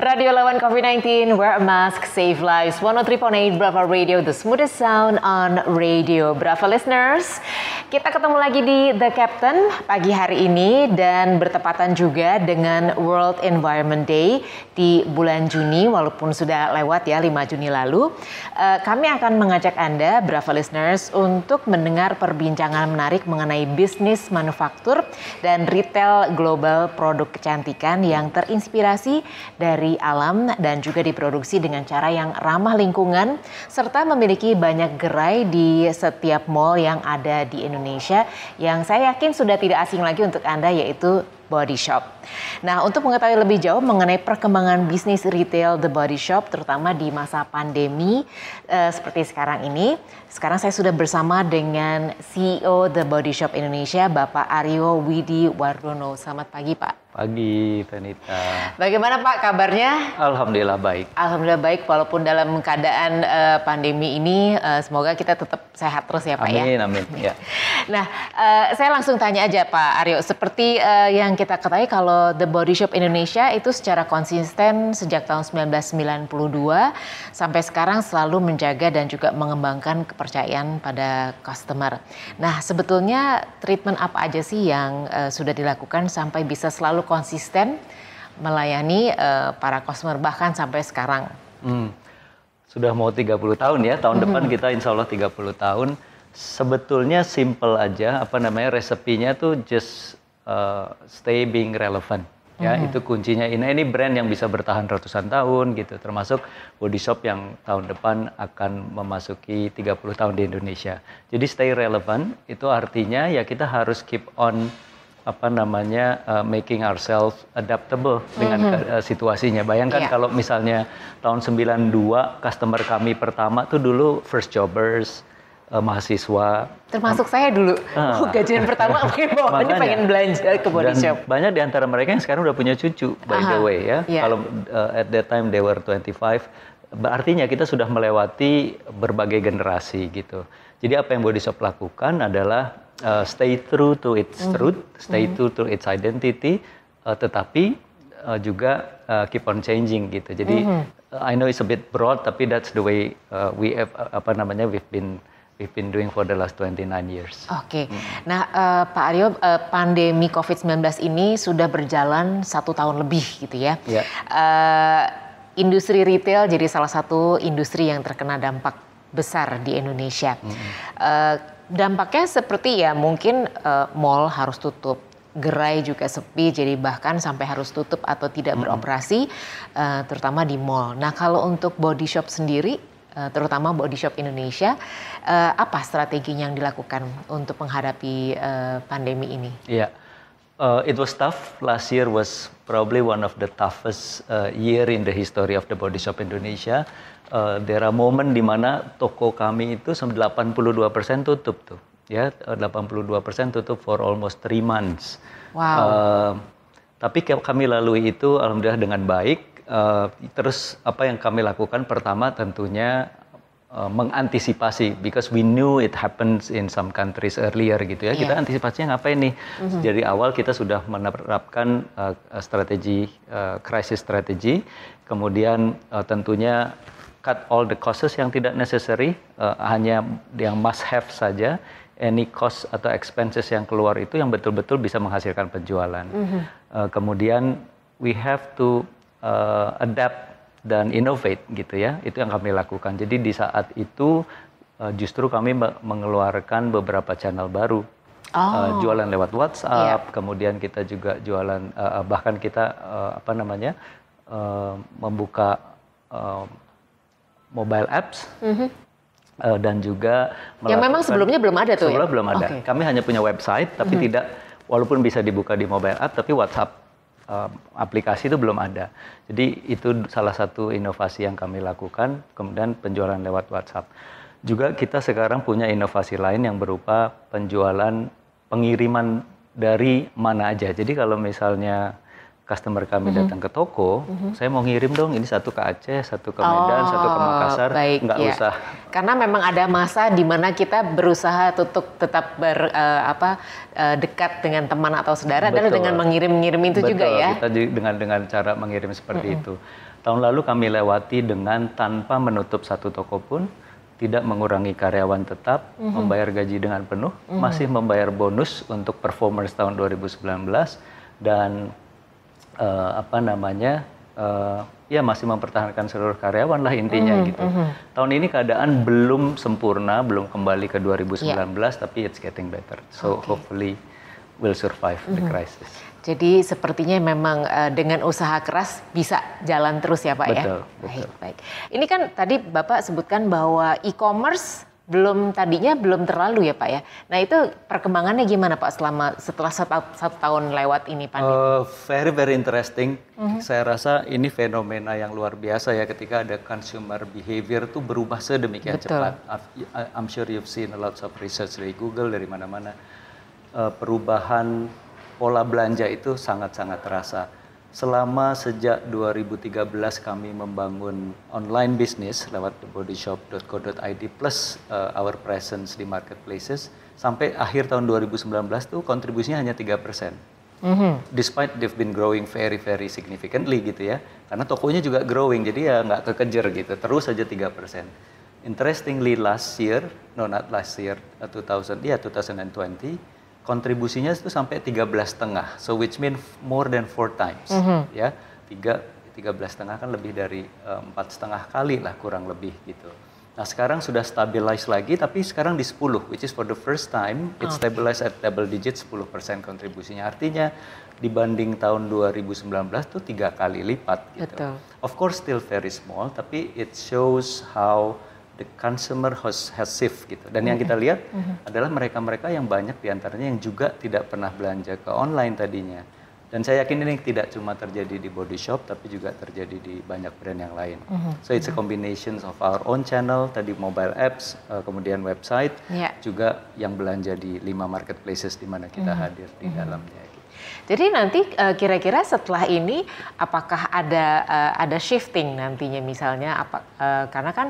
Radio lawan COVID-19, wear a mask, save lives. 103.8 Brava Radio, the smoothest sound on radio. Brava listeners, kita ketemu lagi di The Captain pagi hari ini dan bertepatan juga dengan World Environment Day di bulan Juni, walaupun sudah lewat ya 5 Juni lalu. Uh, kami akan mengajak Anda, Brava listeners, untuk mendengar perbincangan menarik mengenai bisnis manufaktur dan retail global produk kecantikan yang terinspirasi dari dari alam dan juga diproduksi dengan cara yang ramah lingkungan serta memiliki banyak gerai di setiap mall yang ada di Indonesia yang saya yakin sudah tidak asing lagi untuk Anda yaitu Body Shop. Nah, untuk mengetahui lebih jauh mengenai perkembangan bisnis retail The Body Shop, terutama di masa pandemi uh, seperti sekarang ini, sekarang saya sudah bersama dengan CEO The Body Shop Indonesia, Bapak Aryo Widi Wardono. Selamat pagi, Pak. Pagi, Penita. Bagaimana Pak kabarnya? Alhamdulillah baik. Alhamdulillah baik, walaupun dalam keadaan uh, pandemi ini, uh, semoga kita tetap sehat terus ya Pak amin, ya. Amin, amin. Ya. Nah, uh, saya langsung tanya aja Pak Aryo, seperti uh, yang kita ketahui kalau The Body Shop Indonesia itu secara konsisten sejak tahun 1992 sampai sekarang selalu menjaga dan juga mengembangkan kepercayaan pada customer. Nah, sebetulnya treatment apa aja sih yang uh, sudah dilakukan sampai bisa selalu konsisten melayani uh, para customer bahkan sampai sekarang. Hmm. Sudah mau 30 tahun ya, tahun hmm. depan kita insya Allah 30 tahun. Sebetulnya simple aja, apa namanya resepinya tuh just uh, stay being relevant. Ya, itu kuncinya. Ini ini brand yang bisa bertahan ratusan tahun gitu, termasuk Body Shop yang tahun depan akan memasuki 30 tahun di Indonesia. Jadi stay relevant itu artinya ya kita harus keep on apa namanya uh, making ourselves adaptable dengan mm -hmm. uh, situasinya. Bayangkan yeah. kalau misalnya tahun 92 customer kami pertama tuh dulu first jobbers, uh, mahasiswa. Termasuk um, saya dulu. Uh, gajian pertama ini pengen belanja ke body shop. Banyak di antara mereka yang sekarang udah punya cucu by Aha, the way ya. Yeah. Kalau uh, at that time they were 25 artinya kita sudah melewati berbagai generasi gitu. Jadi apa yang Body Shop lakukan adalah uh, stay true to its mm. truth, stay mm. true to its identity, uh, tetapi uh, juga uh, keep on changing gitu. Jadi mm. uh, I know it's a bit broad, tapi that's the way uh, we have, apa namanya we've been we've been doing for the last 29 years. Oke, okay. mm. nah uh, Pak Aryo, uh, pandemi COVID-19 ini sudah berjalan satu tahun lebih gitu ya. Yeah. Uh, industri retail jadi salah satu industri yang terkena dampak besar di Indonesia. Mm -hmm. uh, dampaknya seperti ya mungkin uh, mall harus tutup, gerai juga sepi, jadi bahkan sampai harus tutup atau tidak hmm. beroperasi, uh, terutama di mall. Nah kalau untuk body shop sendiri, terutama body shop Indonesia, uh, apa strateginya yang dilakukan untuk menghadapi uh, pandemi ini? Iya. Yeah. Uh, it was tough. Last year was probably one of the toughest uh, year in the history of the body shop Indonesia uh, daerah momen di mana toko kami itu 82% tutup tuh ya 82% tutup for almost three months. Wow. Uh, tapi kami lalui itu alhamdulillah dengan baik. Uh, terus apa yang kami lakukan pertama tentunya uh, mengantisipasi because we knew it happens in some countries earlier gitu ya. Yeah. Kita antisipasinya ngapain nih? Mm-hmm. Jadi awal kita sudah menerapkan uh, strategi uh, crisis strategy. Kemudian uh, tentunya cut all the costs yang tidak necessary, uh, hanya yang must have saja. Any cost atau expenses yang keluar itu yang betul-betul bisa menghasilkan penjualan. Mm -hmm. uh, kemudian we have to uh, adapt dan innovate gitu ya. Itu yang kami lakukan. Jadi di saat itu uh, justru kami mengeluarkan beberapa channel baru. Oh. Uh, jualan lewat WhatsApp, yeah. kemudian kita juga jualan uh, bahkan kita uh, apa namanya uh, membuka uh, mobile apps mm -hmm. uh, dan juga yang memang sebelumnya belum ada tuh sebelumnya ya? belum ada okay. kami hanya punya website tapi mm -hmm. tidak walaupun bisa dibuka di mobile app tapi WhatsApp uh, aplikasi itu belum ada. Jadi itu salah satu inovasi yang kami lakukan kemudian penjualan lewat WhatsApp. Juga kita sekarang punya inovasi lain yang berupa penjualan pengiriman dari mana aja. Jadi kalau misalnya customer kami mm -hmm. datang ke toko, mm -hmm. saya mau ngirim dong ini satu ke Aceh, satu ke Medan, oh, satu ke oh, Makassar, baik, nggak ya. usah. Karena memang ada masa di mana kita berusaha tutup tetap ber uh, apa uh, dekat dengan teman atau saudara dan dengan mengirim-ngirim itu Betul, juga ya. Kita dengan dengan cara mengirim seperti mm -hmm. itu. Tahun lalu kami lewati dengan tanpa menutup satu toko pun, tidak mengurangi karyawan tetap, mm -hmm. membayar gaji dengan penuh, mm -hmm. masih membayar bonus untuk performance tahun 2019 dan uh, apa namanya uh, ya masih mempertahankan seluruh karyawan lah intinya mm gitu. Mm -hmm. Tahun ini keadaan belum sempurna, belum kembali ke 2019 yeah. tapi it's getting better. So okay. hopefully will survive mm -hmm. the crisis. Jadi sepertinya memang uh, dengan usaha keras bisa jalan terus ya Pak betul, ya. Betul. Baik, baik. Ini kan tadi Bapak sebutkan bahwa e-commerce belum tadinya belum terlalu ya Pak ya. Nah itu perkembangannya gimana Pak selama setelah satu, satu tahun lewat ini pandemi? Uh, very very interesting. Uh-huh. Saya rasa ini fenomena yang luar biasa ya ketika ada consumer behavior tuh berubah sedemikian Betul. cepat. I'm sure you've seen a lot of research dari Google dari mana-mana uh, perubahan pola belanja itu sangat-sangat terasa. Selama sejak 2013 kami membangun online business lewat thebodyshop.co.id plus uh, our presence di marketplaces sampai akhir tahun 2019 tuh kontribusinya hanya 3%. Mm -hmm. Despite they've been growing very very significantly gitu ya. Karena tokonya juga growing jadi ya nggak kekejar gitu. Terus saja 3%. Interestingly last year, no not last year, 2000 ya yeah, 2020 kontribusinya itu sampai 13 setengah. So which mean more than four times. Mm -hmm. Ya, tiga tiga belas setengah kan lebih dari eh, empat setengah kali lah kurang lebih gitu. Nah sekarang sudah stabilize lagi, tapi sekarang di 10, which is for the first time it stabilize at double digit 10% kontribusinya. Artinya dibanding tahun 2019 tuh tiga kali lipat gitu. Betul. Of course still very small, tapi it shows how the consumer has, has shift gitu. Dan yang kita lihat mm-hmm. adalah mereka-mereka yang banyak di antaranya yang juga tidak pernah belanja ke online tadinya. Dan saya yakin ini tidak cuma terjadi di body shop, tapi juga terjadi di banyak brand yang lain. Mm-hmm. So it's a combination of our own channel, tadi mobile apps, uh, kemudian website, yeah. juga yang belanja di lima marketplaces di mana kita mm-hmm. hadir di mm-hmm. dalamnya. Gitu. Jadi nanti uh, kira-kira setelah ini apakah ada uh, ada shifting nantinya misalnya apa uh, karena kan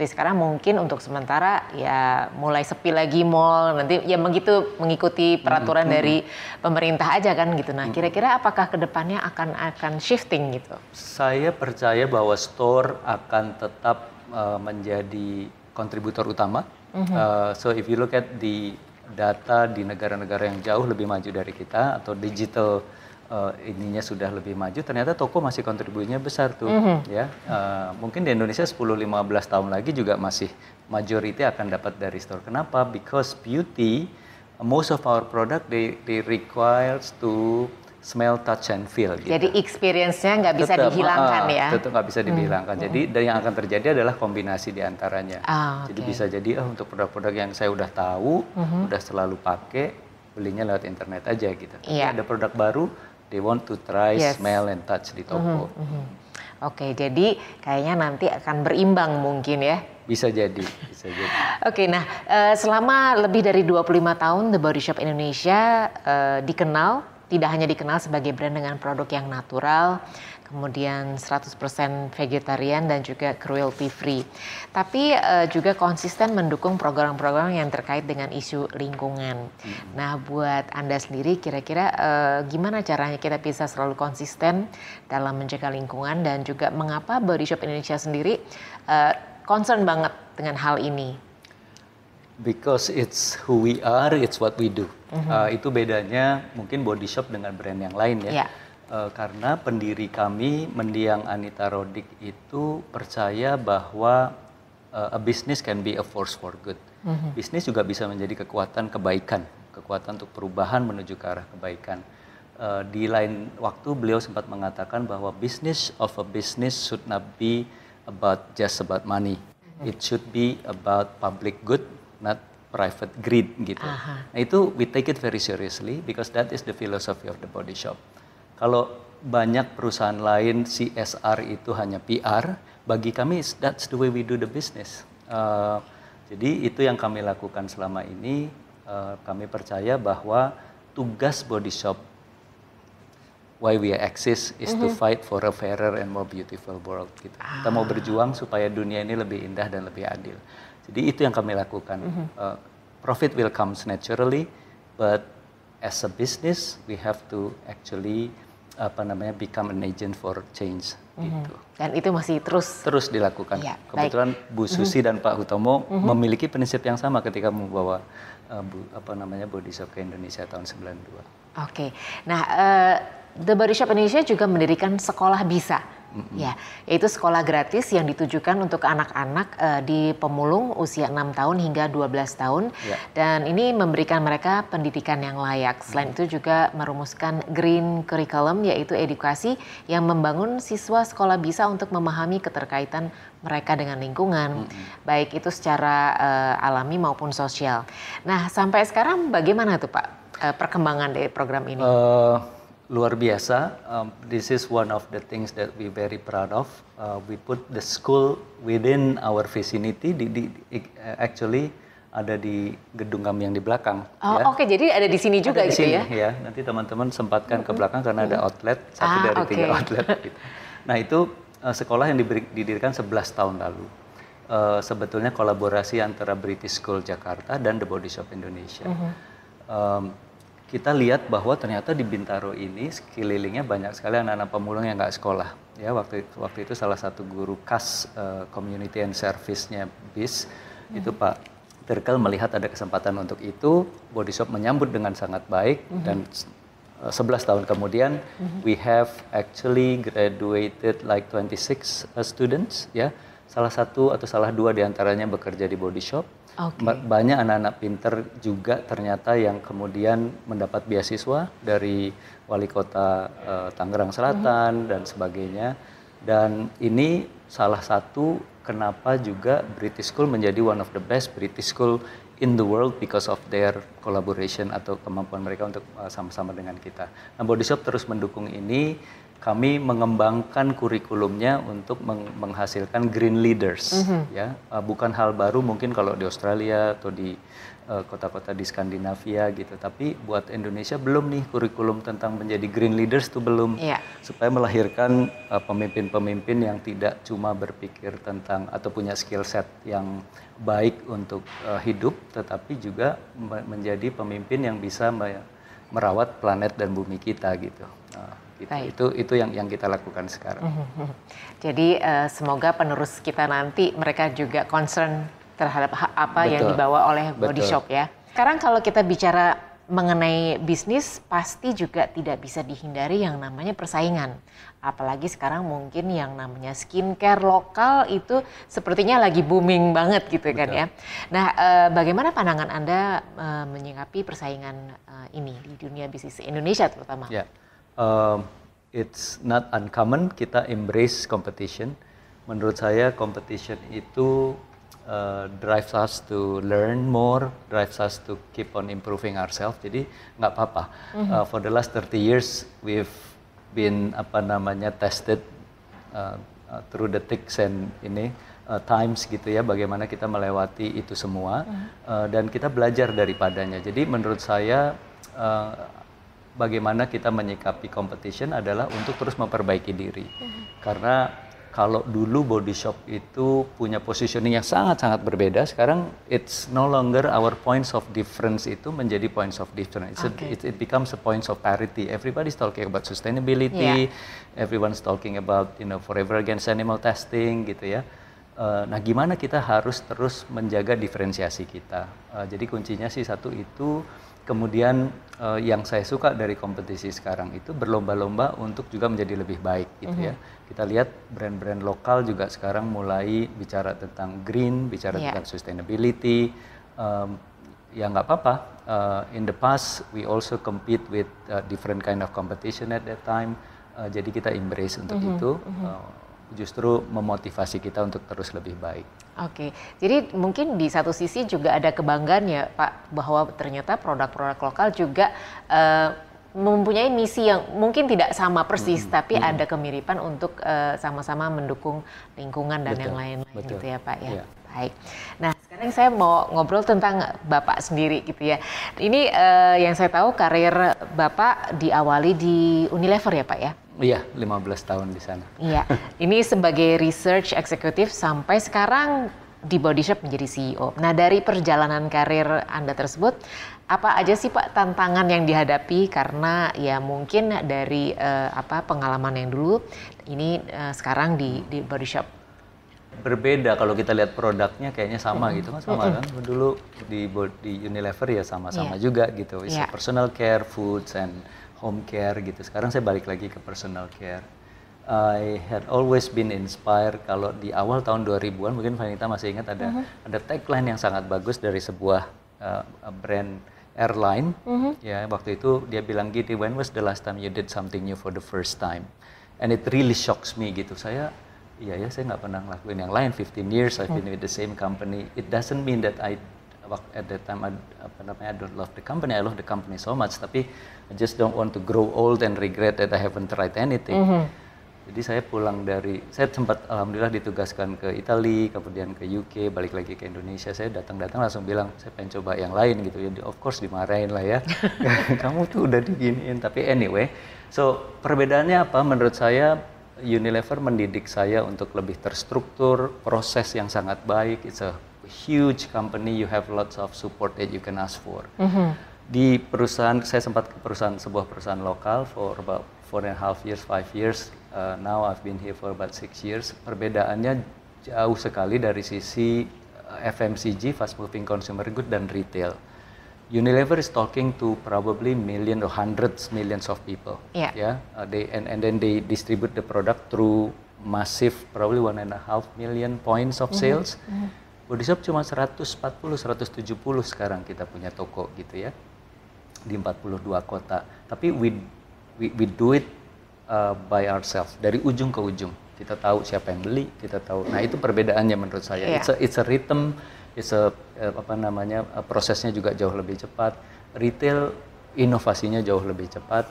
seperti sekarang mungkin untuk sementara ya mulai sepi lagi mall nanti ya begitu mengikuti peraturan hmm, dari pemerintah aja kan gitu. Nah kira-kira apakah ke depannya akan akan shifting gitu? Saya percaya bahwa store akan tetap uh, menjadi kontributor utama. Mm -hmm. uh, so if you look at the data di negara-negara yang jauh lebih maju dari kita atau digital uh, ininya sudah lebih maju, ternyata toko masih kontribusinya besar tuh, mm -hmm. ya. Uh, mungkin di Indonesia 10-15 tahun lagi juga masih majority akan dapat dari store. Kenapa? Because beauty, most of our product they they requires to smell, touch, and feel. Gitu. Jadi experience-nya nggak bisa tetap, dihilangkan uh, ya? Tetap nggak bisa dihilangkan. Hmm. Jadi dan yang akan terjadi adalah kombinasi di antaranya. Ah, okay. Jadi bisa jadi oh, untuk produk-produk yang saya udah tahu, uh -huh. udah selalu pakai, belinya lewat internet aja gitu. Yeah. Ada produk baru, they want to try yes. smell and touch di toko. Mm -hmm, mm -hmm. Oke, jadi kayaknya nanti akan berimbang mungkin ya. Bisa jadi, bisa jadi. Oke, nah uh, selama lebih dari 25 tahun The Body Shop Indonesia uh, dikenal tidak hanya dikenal sebagai brand dengan produk yang natural, kemudian 100% vegetarian dan juga cruelty free. Tapi uh, juga konsisten mendukung program-program yang terkait dengan isu lingkungan. Hmm. Nah, buat Anda sendiri kira-kira uh, gimana caranya kita bisa selalu konsisten dalam menjaga lingkungan dan juga mengapa Body Shop Indonesia sendiri uh, concern banget dengan hal ini? Because it's who we are, it's what we do. Mm -hmm. uh, itu bedanya mungkin Body Shop dengan brand yang lain ya. Yeah uh, karena pendiri kami mendiang Anita Rodik itu percaya bahwa uh, a business can be a force for good. Mm-hmm. Bisnis juga bisa menjadi kekuatan kebaikan, kekuatan untuk perubahan menuju ke arah kebaikan. Uh, di lain waktu beliau sempat mengatakan bahwa business of a business should not be about just about money. Mm-hmm. It should be about public good, not private greed gitu. Aha. Nah itu we take it very seriously because that is the philosophy of the body shop. Kalau banyak perusahaan lain CSR itu hanya PR, bagi kami that's the way we do the business. Uh, jadi itu yang kami lakukan selama ini. Uh, kami percaya bahwa tugas body shop why we exist is mm -hmm. to mhm. fight for a fairer and more beautiful world. Gitu. Ah. Kita mau berjuang supaya dunia ini lebih indah dan lebih adil. Jadi itu yang kami lakukan. Mm -hmm. uh, profit will comes naturally, but as a business we have to actually apa namanya become an agent for change Mm-hmm. Gitu. Dan itu masih terus terus dilakukan. Ya, Kebetulan baik. Bu Susi mm-hmm. dan Pak Hutomo mm-hmm. memiliki prinsip yang sama ketika membawa uh, bu, apa namanya Body Shop ke Indonesia tahun 92. Oke. Okay. Nah, uh, The Body Shop Indonesia juga mendirikan sekolah bisa Mm-hmm. Ya, yaitu sekolah gratis yang ditujukan untuk anak-anak uh, di pemulung usia 6 tahun hingga 12 tahun yeah. dan ini memberikan mereka pendidikan yang layak. Selain mm-hmm. itu juga merumuskan green curriculum yaitu edukasi yang membangun siswa sekolah bisa untuk memahami keterkaitan mereka dengan lingkungan, mm-hmm. baik itu secara uh, alami maupun sosial. Nah, sampai sekarang bagaimana tuh Pak uh, perkembangan dari program ini? Uh luar biasa. Um, this is one of the things that we very proud of. Uh, we put the school within our vicinity. Di, di, actually ada di gedung kami yang di belakang. Oh ya. oke, okay. jadi ada di sini juga ada gitu sini, ya? Ya, nanti teman-teman sempatkan ke belakang karena ada outlet satu ah, dari okay. tiga outlet. Gitu. Nah itu uh, sekolah yang didirikan 11 tahun lalu. Uh, sebetulnya kolaborasi antara British School Jakarta dan The Body Shop Indonesia. -huh. um, kita lihat bahwa ternyata di Bintaro ini sekelilingnya banyak sekali anak-anak pemulung yang nggak sekolah. Ya waktu itu, waktu itu salah satu guru kas uh, community and service-nya BIS hmm. itu Pak Terkel melihat ada kesempatan untuk itu, Body Shop menyambut dengan sangat baik hmm. dan uh, eh, 11 tahun kemudian hmm. we have actually graduated like 26 uh, students ya. Salah satu atau salah dua di antaranya bekerja di Body Shop Okay. Banyak anak-anak pinter juga ternyata yang kemudian mendapat beasiswa dari wali kota uh, Tangerang Selatan mm -hmm. dan sebagainya. Dan ini salah satu kenapa juga British School menjadi one of the best British School in the world because of their collaboration atau kemampuan mereka untuk eh, sama-sama uh, dengan kita. Nah, Body Shop terus mendukung ini kami mengembangkan kurikulumnya untuk meng menghasilkan green leaders mm -hmm. ya uh, bukan hal baru mungkin kalau di Australia atau di uh, kota-kota uh, di Skandinavia gitu tapi buat Indonesia belum nih kurikulum tentang menjadi green leaders itu belum yeah. supaya melahirkan uh, pemimpin-pemimpin uh, yang tidak cuma berpikir tentang atau punya skill set yang baik untuk uh, hidup tetapi juga menjadi pemimpin yang bisa merawat planet dan bumi kita gitu. Uh, Gitu. Baik. Itu itu yang yang kita lakukan sekarang. Jadi uh, semoga penerus kita nanti mereka juga concern terhadap apa Betul. yang dibawa oleh Body Betul. Shop ya. Sekarang kalau kita bicara mengenai bisnis pasti juga tidak bisa dihindari yang namanya persaingan. Apalagi sekarang mungkin yang namanya skincare lokal itu sepertinya lagi booming banget gitu kan Betul. kan ya. Nah, eh, bagaimana pandangan Anda eh, menyikapi persaingan eh, ini di dunia bisnis Indonesia terutama? Ya uh, it's not uncommon kita embrace competition. Menurut saya competition itu uh, drives us to learn more, drives us to keep on improving ourselves. Jadi nggak apa-apa. Mm-hmm. Uh, for the last 30 years we've been apa namanya tested uh, uh, through the thicks and ini uh, times gitu ya bagaimana kita melewati itu semua mm-hmm. uh, dan kita belajar daripadanya. Jadi menurut saya uh, bagaimana kita menyikapi competition adalah untuk terus memperbaiki diri. Mm-hmm. Karena kalau dulu body shop itu punya positioning yang sangat-sangat berbeda, sekarang it's no longer our points of difference itu menjadi points of difference. Okay. It, it becomes a points of parity. Everybody's talking about sustainability, yeah. everyone's talking about you know forever against animal testing gitu ya. Uh, nah, gimana kita harus terus menjaga diferensiasi kita? Uh, jadi kuncinya sih satu itu Kemudian uh, yang saya suka dari kompetisi sekarang itu berlomba-lomba untuk juga menjadi lebih baik gitu mm -hmm. ya. Kita lihat brand-brand lokal juga sekarang mulai bicara tentang green, bicara yeah. tentang sustainability. Um, ya nggak apa-apa. Uh, in the past we also compete with uh, different kind of competition at that time. Uh, jadi kita embrace untuk mm -hmm. itu. Mm -hmm. uh, justru memotivasi kita untuk terus lebih baik. Oke, jadi mungkin di satu sisi juga ada kebanggaan ya Pak bahwa ternyata produk-produk lokal juga uh, mempunyai misi yang mungkin tidak sama persis, hmm, tapi hmm. ada kemiripan untuk sama eh, sama-sama mendukung lingkungan dan betul, yang lain-lain gitu ya Pak ya. ya. Baik. Nah sekarang saya mau ngobrol tentang Bapak sendiri gitu ya. Ini uh, yang saya tahu karir Bapak diawali di Unilever ya Pak ya? Iya, 15 tahun di sana. Iya. Ini sebagai research executive sampai sekarang di Body Shop menjadi CEO. Nah dari perjalanan karir Anda tersebut, apa aja sih Pak tantangan yang dihadapi karena ya mungkin dari uh, apa pengalaman yang dulu ini uh, sekarang di di Body Shop berbeda kalau kita lihat produknya kayaknya sama mm -hmm. gitu kan sama mm -hmm. kan dulu di di Unilever ya sama-sama yeah. juga gitu yeah. personal care foods and home care gitu sekarang saya balik lagi ke personal care I had always been inspired kalau di awal tahun 2000-an mungkin Vanita masih ingat ada uh -huh. ada tagline yang sangat bagus dari sebuah uh, brand airline uh -huh. ya waktu itu dia bilang gitu when was the last time you did something new for the first time and it really shocks me gitu saya iya ya saya nggak pernah ngelakuin yang lain 15 years I've been with the same company it doesn't mean that I at that time I, apa namanya I don't love the company I love the company so much tapi I just don't want to grow old and regret that I haven't tried anything uh -huh jadi saya pulang dari, saya sempat alhamdulillah ditugaskan ke Italia, kemudian ke UK, balik lagi ke Indonesia. Saya datang-datang langsung bilang, saya pengen coba yang lain gitu. Ya, of course dimarahin lah ya. Kamu tuh udah diginiin. Tapi anyway, so perbedaannya apa? Menurut saya Unilever mendidik saya untuk lebih terstruktur, proses yang sangat baik. It's a huge company, you have lots of support that you can ask for. Mm -hmm. Di perusahaan, saya sempat ke perusahaan sebuah perusahaan lokal for about four and a half years, five years uh, now I've been here for about six years. Perbedaannya jauh sekali dari sisi uh, FMCG, fast moving consumer good dan retail. Unilever is talking to probably million or hundreds millions of people. Yeah. Yeah. Uh, they and and then they distribute the product through massive probably one and a half million points of mm-hmm. sales. Mm -hmm. Body Shop cuma 140 170 sekarang kita punya toko gitu ya di 42 kota. Tapi we we, we do it uh, by ourselves dari ujung ke ujung. Kita tahu siapa yang beli, kita tahu. Nah itu perbedaannya menurut saya. Yeah. It's a it's a rhythm, it's a uh, apa namanya uh, prosesnya juga jauh lebih cepat. Retail inovasinya jauh lebih cepat.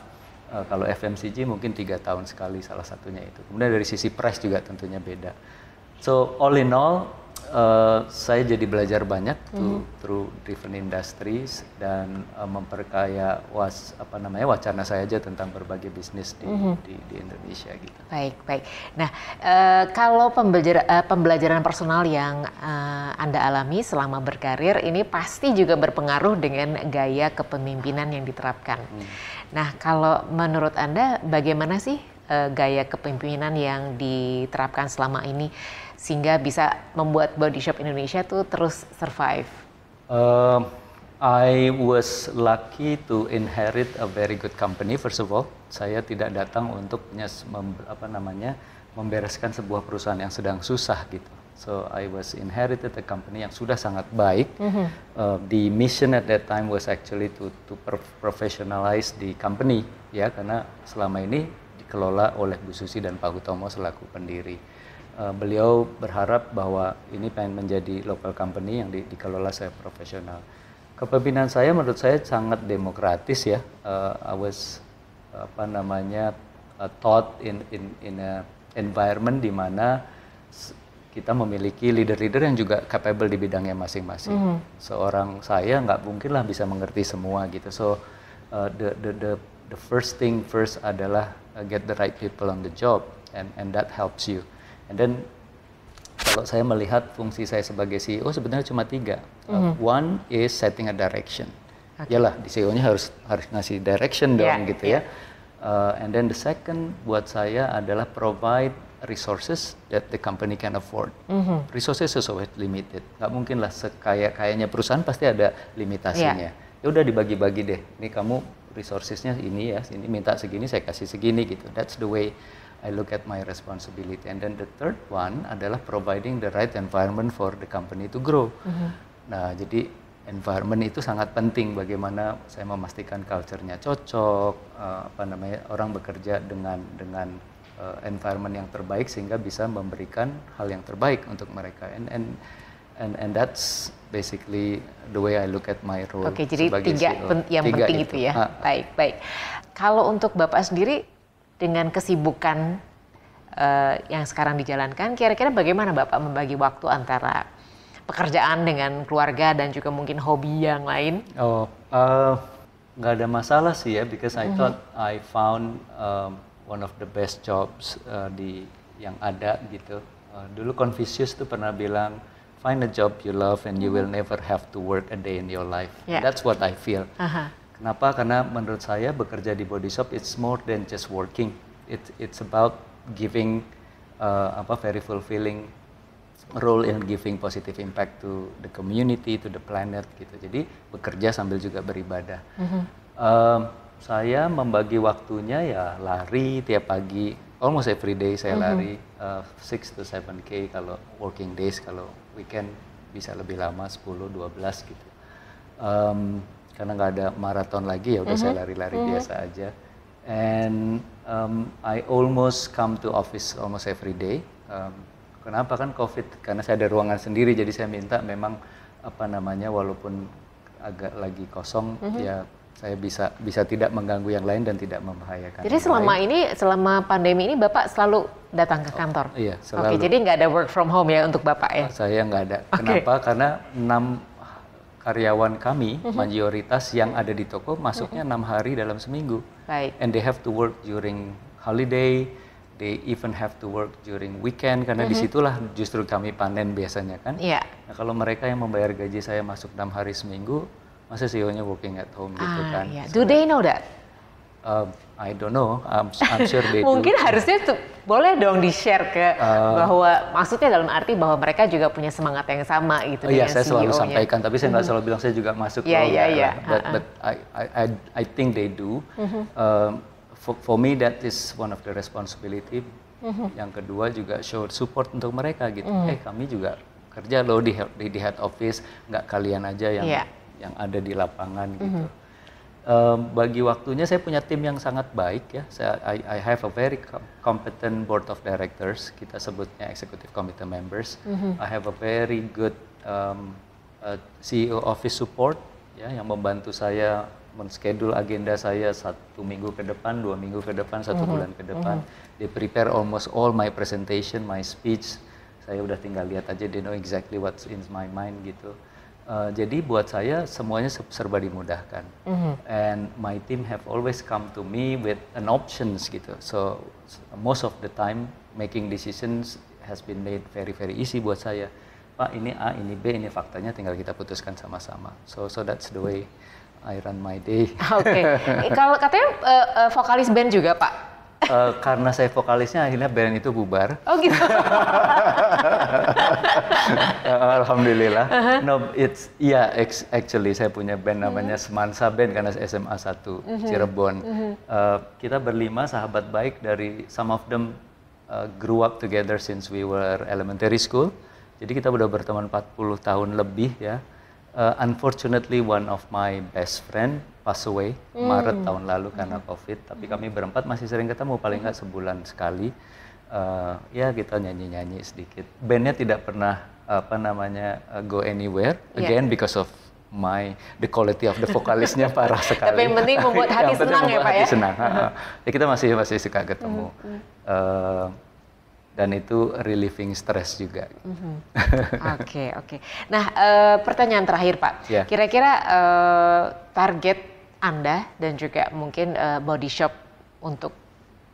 Uh, kalau FMCG mungkin tiga tahun sekali salah satunya itu. Kemudian dari sisi price juga tentunya beda. So all in all uh, saya jadi belajar banyak mm-hmm. through different industries dan uh, memperkaya was apa namanya wacana saya aja tentang berbagai bisnis di, mm-hmm. di, di Indonesia gitu. Baik baik. Nah uh, kalau pembelajaran uh, pembelajaran personal yang uh, anda alami selama berkarir ini pasti juga berpengaruh dengan gaya kepemimpinan yang diterapkan. Mm. Nah kalau menurut anda bagaimana sih uh, gaya kepemimpinan yang diterapkan selama ini? Sehingga bisa membuat Body Shop Indonesia tuh terus survive? Uh, I was lucky to inherit a very good company. First of all, saya tidak datang untuk mem, apa namanya membereskan sebuah perusahaan yang sedang susah gitu. So I was inherited a company yang sudah sangat baik. Mm -hmm. uh, the mission at that time was actually to to professionalize the company ya karena selama ini dikelola oleh Bu Susi dan Pak Hutomo selaku pendiri uh, beliau berharap bahwa ini pengen menjadi local company yang di, dikelola saya profesional. Kepemimpinan saya menurut saya sangat demokratis ya. Uh, I was apa namanya uh, taught in in in a environment di mana kita memiliki leader-leader yang juga capable di bidangnya masing-masing. Mm -hmm. Seorang saya nggak mungkin lah bisa mengerti semua gitu. So uh, the the the the first thing first adalah uh, get the right people on the job and and that helps you. And then kalau saya melihat fungsi saya sebagai CEO sebenarnya cuma tiga. Mm -hmm. uh, one is setting a direction. Okay. Yalah, di CEO-nya harus harus ngasih direction dong yeah, gitu yeah. ya. Uh, and then the second buat saya adalah provide resources that the company can afford. Mm -hmm. Resources is always limited. Gak mungkin lah sekaya kayaknya perusahaan pasti ada limitasinya. Yeah. Ya udah dibagi-bagi deh. Ini kamu resourcesnya ini ya, ini minta segini saya kasih segini gitu. That's the way I look at my responsibility. And then the third one adalah providing the right environment for the company to grow. Mm-hmm. Nah, jadi environment itu sangat penting. Bagaimana saya memastikan culture-nya cocok, uh, apa namanya orang bekerja dengan dengan uh, environment yang terbaik sehingga bisa memberikan hal yang terbaik untuk mereka. And and and and that's basically the way I look at my role. Oke, jadi tiga pen, yang tiga penting itu, itu ya. Ha. Baik, baik. Kalau untuk Bapak sendiri dengan kesibukan uh, yang sekarang dijalankan, kira-kira bagaimana Bapak membagi waktu antara pekerjaan dengan keluarga dan juga mungkin hobi yang lain? Oh, uh, nggak ada masalah sih ya, because I mm -hmm. thought I found um, one of the best jobs uh, di yang ada gitu. Uh, dulu Confucius tuh pernah bilang find a job you love and you will never have to work a day in your life. Yeah. That's what I feel. Aha. Kenapa? Karena menurut saya bekerja di body shop it's more than just working. It, it's about giving uh, apa very fulfilling role in giving positive impact to the community, to the planet gitu. Jadi bekerja sambil juga beribadah. Um, saya membagi waktunya ya lari tiap pagi, almost every day saya lari uh, 6 to 7k kalau working days, kalau weekend bisa lebih lama 10, 12 gitu. Um, karena nggak ada maraton lagi ya udah saya lari-lari biasa aja. And um, I almost come to office almost every day. Um, kenapa kan COVID? Karena saya ada ruangan sendiri, jadi saya minta memang apa namanya walaupun agak lagi kosong ya saya bisa bisa tidak mengganggu yang lain dan tidak membahayakan. Jadi yang selama lain. ini, selama pandemi ini Bapak selalu datang ke kantor? iya, Oke, selalu. jadi nggak ada work from home ya untuk Bapak ya? Saya nggak ada. Oke. Kenapa? Karena enam karyawan kami mayoritas yang ada di toko masuknya enam hari dalam seminggu. Baik. And they have to work during holiday. They even have to work during weekend karena di situlah justru kami panen biasanya kan. Iya. Nah, kalau mereka yang membayar gaji saya masuk enam hari seminggu, masa CEO-nya working at home gitu Ah, kan? iya. Do they know that? Uh, I don't know. I'm, I'm sure they do. Mungkin harusnya tuh boleh dong di-share ke Uh, bahwa maksudnya dalam arti bahwa mereka juga punya semangat yang sama gitu Oh iya, saya selalu CEO-nya. sampaikan, tapi saya nggak selalu bilang saya juga masuk. Iya, iya, iya. But, but I, I, I, think they do. Um, for, for me that is one of the responsibility. Yang kedua juga show support untuk mereka gitu. Eh kami juga kerja loh di, di, di head office, nggak kalian aja yang Iya. yang ada di lapangan gitu. Um, bagi waktunya saya punya tim yang sangat baik ya. Saya I, I have a very com- competent board of directors. Kita sebutnya executive committee members. I have a very good um, uh, CEO office support ya yang membantu saya menschedule agenda saya satu minggu ke depan, dua minggu ke depan, satu bulan ke depan. They prepare almost all my presentation, my speech. Saya udah tinggal lihat aja, they know exactly what's in my mind gitu. Uh, jadi buat saya semuanya se- serba dimudahkan. And my team have always come to me with an options gitu. So most of the time making decisions has been made very very easy buat saya. Pak ini A, ini B, ini faktanya tinggal kita putuskan sama-sama. So so that's the way I run my day. Oke. Eh, Kalau katanya eh, eh, vokalis band juga Pak. Eh, karena saya vokalisnya akhirnya band itu bubar. Oh gitu. Uh, Alhamdulillah. No, it's yeah, ex- actually saya punya band namanya Semansa Band karena SMA 1 Cirebon. Uh, kita berlima sahabat baik dari some of them uh, grew up together since we were elementary school. Jadi kita udah berteman 40 tahun lebih ya. Uh, unfortunately one of my best friend pass away Maret tahun lalu karena COVID. Tapi kami berempat masih sering ketemu paling nggak sebulan sekali. Uh, ya kita nyanyi-nyanyi sedikit. Bandnya tidak pernah apa namanya uh, go anywhere Iya. again because of my the quality of the vokalisnya parah sekali. Tapi yang penting membuat hati senang ya, membuat Pak, hati ya? senang. ha. Ya, kita masih masih suka ketemu. Uh, dan itu relieving stress juga. Oke oke. Nah eh, pertanyaan terakhir Pak. Ya. Kira-kira eh, target Anda dan juga mungkin eh, body shop untuk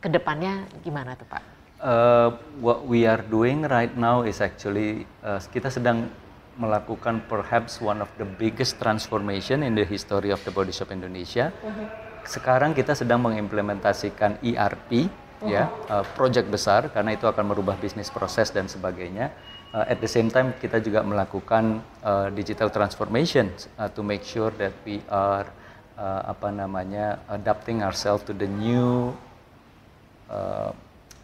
ke depannya gimana tuh Pak? Uh, what we are doing right now is actually uh, kita sedang melakukan perhaps one of the biggest transformation in the history of the body shop Indonesia. Sekarang kita sedang mengimplementasikan ERP ya, uh, project besar karena itu akan merubah bisnis proses dan sebagainya. Uh, at the same time kita juga melakukan uh, digital transformation uh, to make sure that we are uh, apa namanya adapting ourselves to the new uh,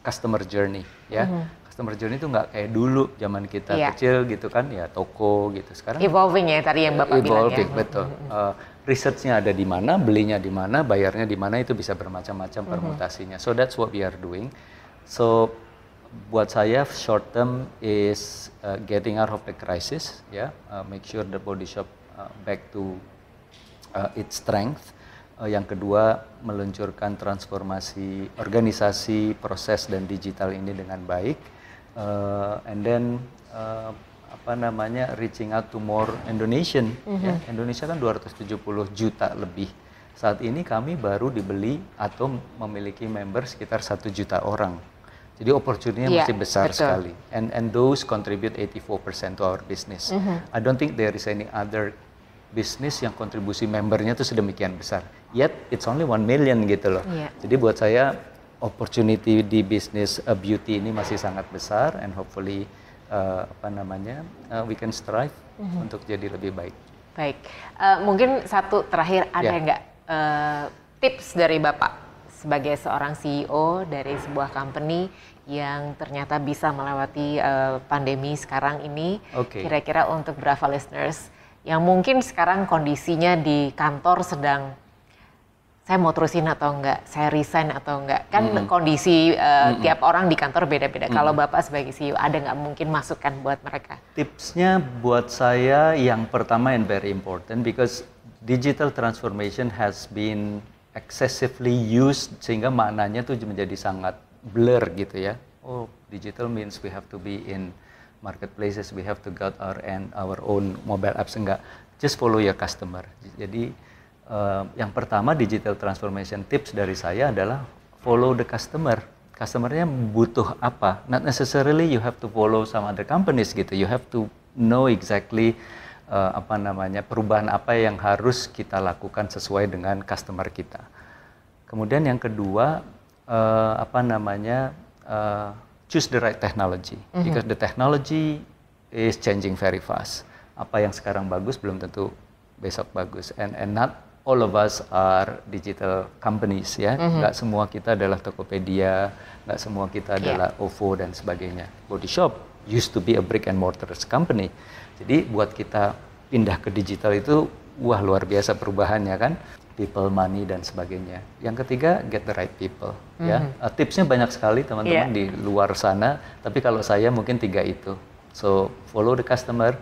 customer journey ya. Customer journey itu nggak kayak dulu zaman kita Iya. kecil gitu kan ya toko gitu. Sekarang Evolving ya tadi yang Bapak bilang ya. evolving betul. Uh, researchnya ada di mana, belinya di mana, bayarnya di mana itu bisa bermacam-macam permutasinya. So that's what we are doing. So buat saya short term is uh, getting out of the crisis ya, uh, make sure the body shop uh, back to uh, its strength. Uh, yang kedua, meluncurkan transformasi organisasi, proses dan digital ini dengan baik. Uh, and then uh, apa namanya reaching out to more Indonesian. ya. Indonesia kan 270 juta lebih. Saat ini kami baru dibeli atau memiliki member sekitar satu juta orang. Jadi opportunity-nya Iya, masih besar betul. sekali. And and those contribute 84% to our business. Mm-hmm. I don't think there is any other business yang kontribusi membernya itu sedemikian besar. Yet it's only 1 million gitu loh. Iya. Jadi buat saya opportunity di bisnis uh, beauty ini masih sangat besar and hopefully uh, apa namanya uh, we can strive Mm-hmm. untuk jadi lebih baik. Baik, Eh, mungkin satu terakhir ada Ya. nggak eh, tips dari Bapak sebagai seorang CEO dari sebuah company yang ternyata bisa melewati eh, pandemi sekarang ini, kira-kira untuk Brava listeners yang mungkin sekarang kondisinya di kantor sedang saya mau terusin atau enggak, saya resign atau enggak, kan kondisi eh, tiap orang di kantor beda-beda. Kalau Bapak sebagai CEO ada nggak mungkin masukan buat mereka? Tipsnya buat saya yang pertama and very important because digital transformation has been excessively used sehingga maknanya tuh menjadi sangat blur gitu ya. Oh, digital means we have to be in marketplaces, we have to got our and our own mobile apps enggak. Just follow your customer. Jadi eh, yang pertama digital transformation tips dari saya adalah follow the customer. Customernya butuh apa? Not necessarily you have to follow some other companies gitu. You have to know exactly eh, apa namanya perubahan apa yang harus kita lakukan sesuai dengan customer kita. Kemudian yang kedua eh, apa namanya choose the right technology because the technology is changing very fast. Apa yang sekarang bagus belum tentu besok bagus and and not all of us are digital companies ya. Nggak semua kita adalah Tokopedia, nggak semua kita Iya. adalah OVO dan sebagainya. Body Shop used to be a brick and mortar company. Jadi buat kita pindah ke digital itu wah luar biasa perubahannya kan. People, money dan sebagainya. Yang ketiga get the right people ya. Uh, tipsnya banyak sekali teman-teman Iya. di luar sana, tapi kalau saya mungkin tiga itu. So follow the customer,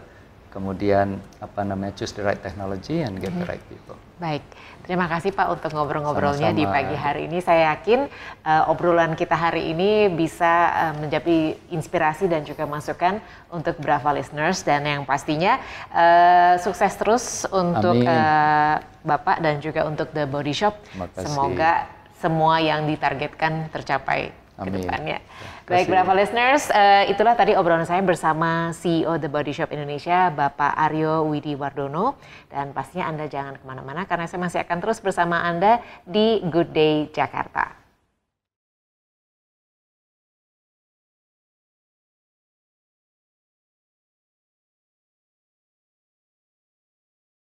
kemudian apa namanya choose the right technology and get the right people. Baik, terima kasih Pak untuk ngobrol-ngobrolnya di pagi hari ini. Saya yakin eh, obrolan kita hari ini bisa eh, menjadi inspirasi dan juga masukan untuk Brava listeners dan yang pastinya eh, sukses terus untuk Amin. eh, Bapak dan juga untuk The Body Shop. Semoga semua yang ditargetkan tercapai ke Amin. depannya. Terima Baik. Brava listeners, eh, itulah tadi obrolan saya bersama CEO The Body Shop Indonesia, Bapak Aryo Widi Wardono. Dan pastinya Anda jangan ke mana-mana karena saya masih akan terus bersama Anda di Good Day Jakarta.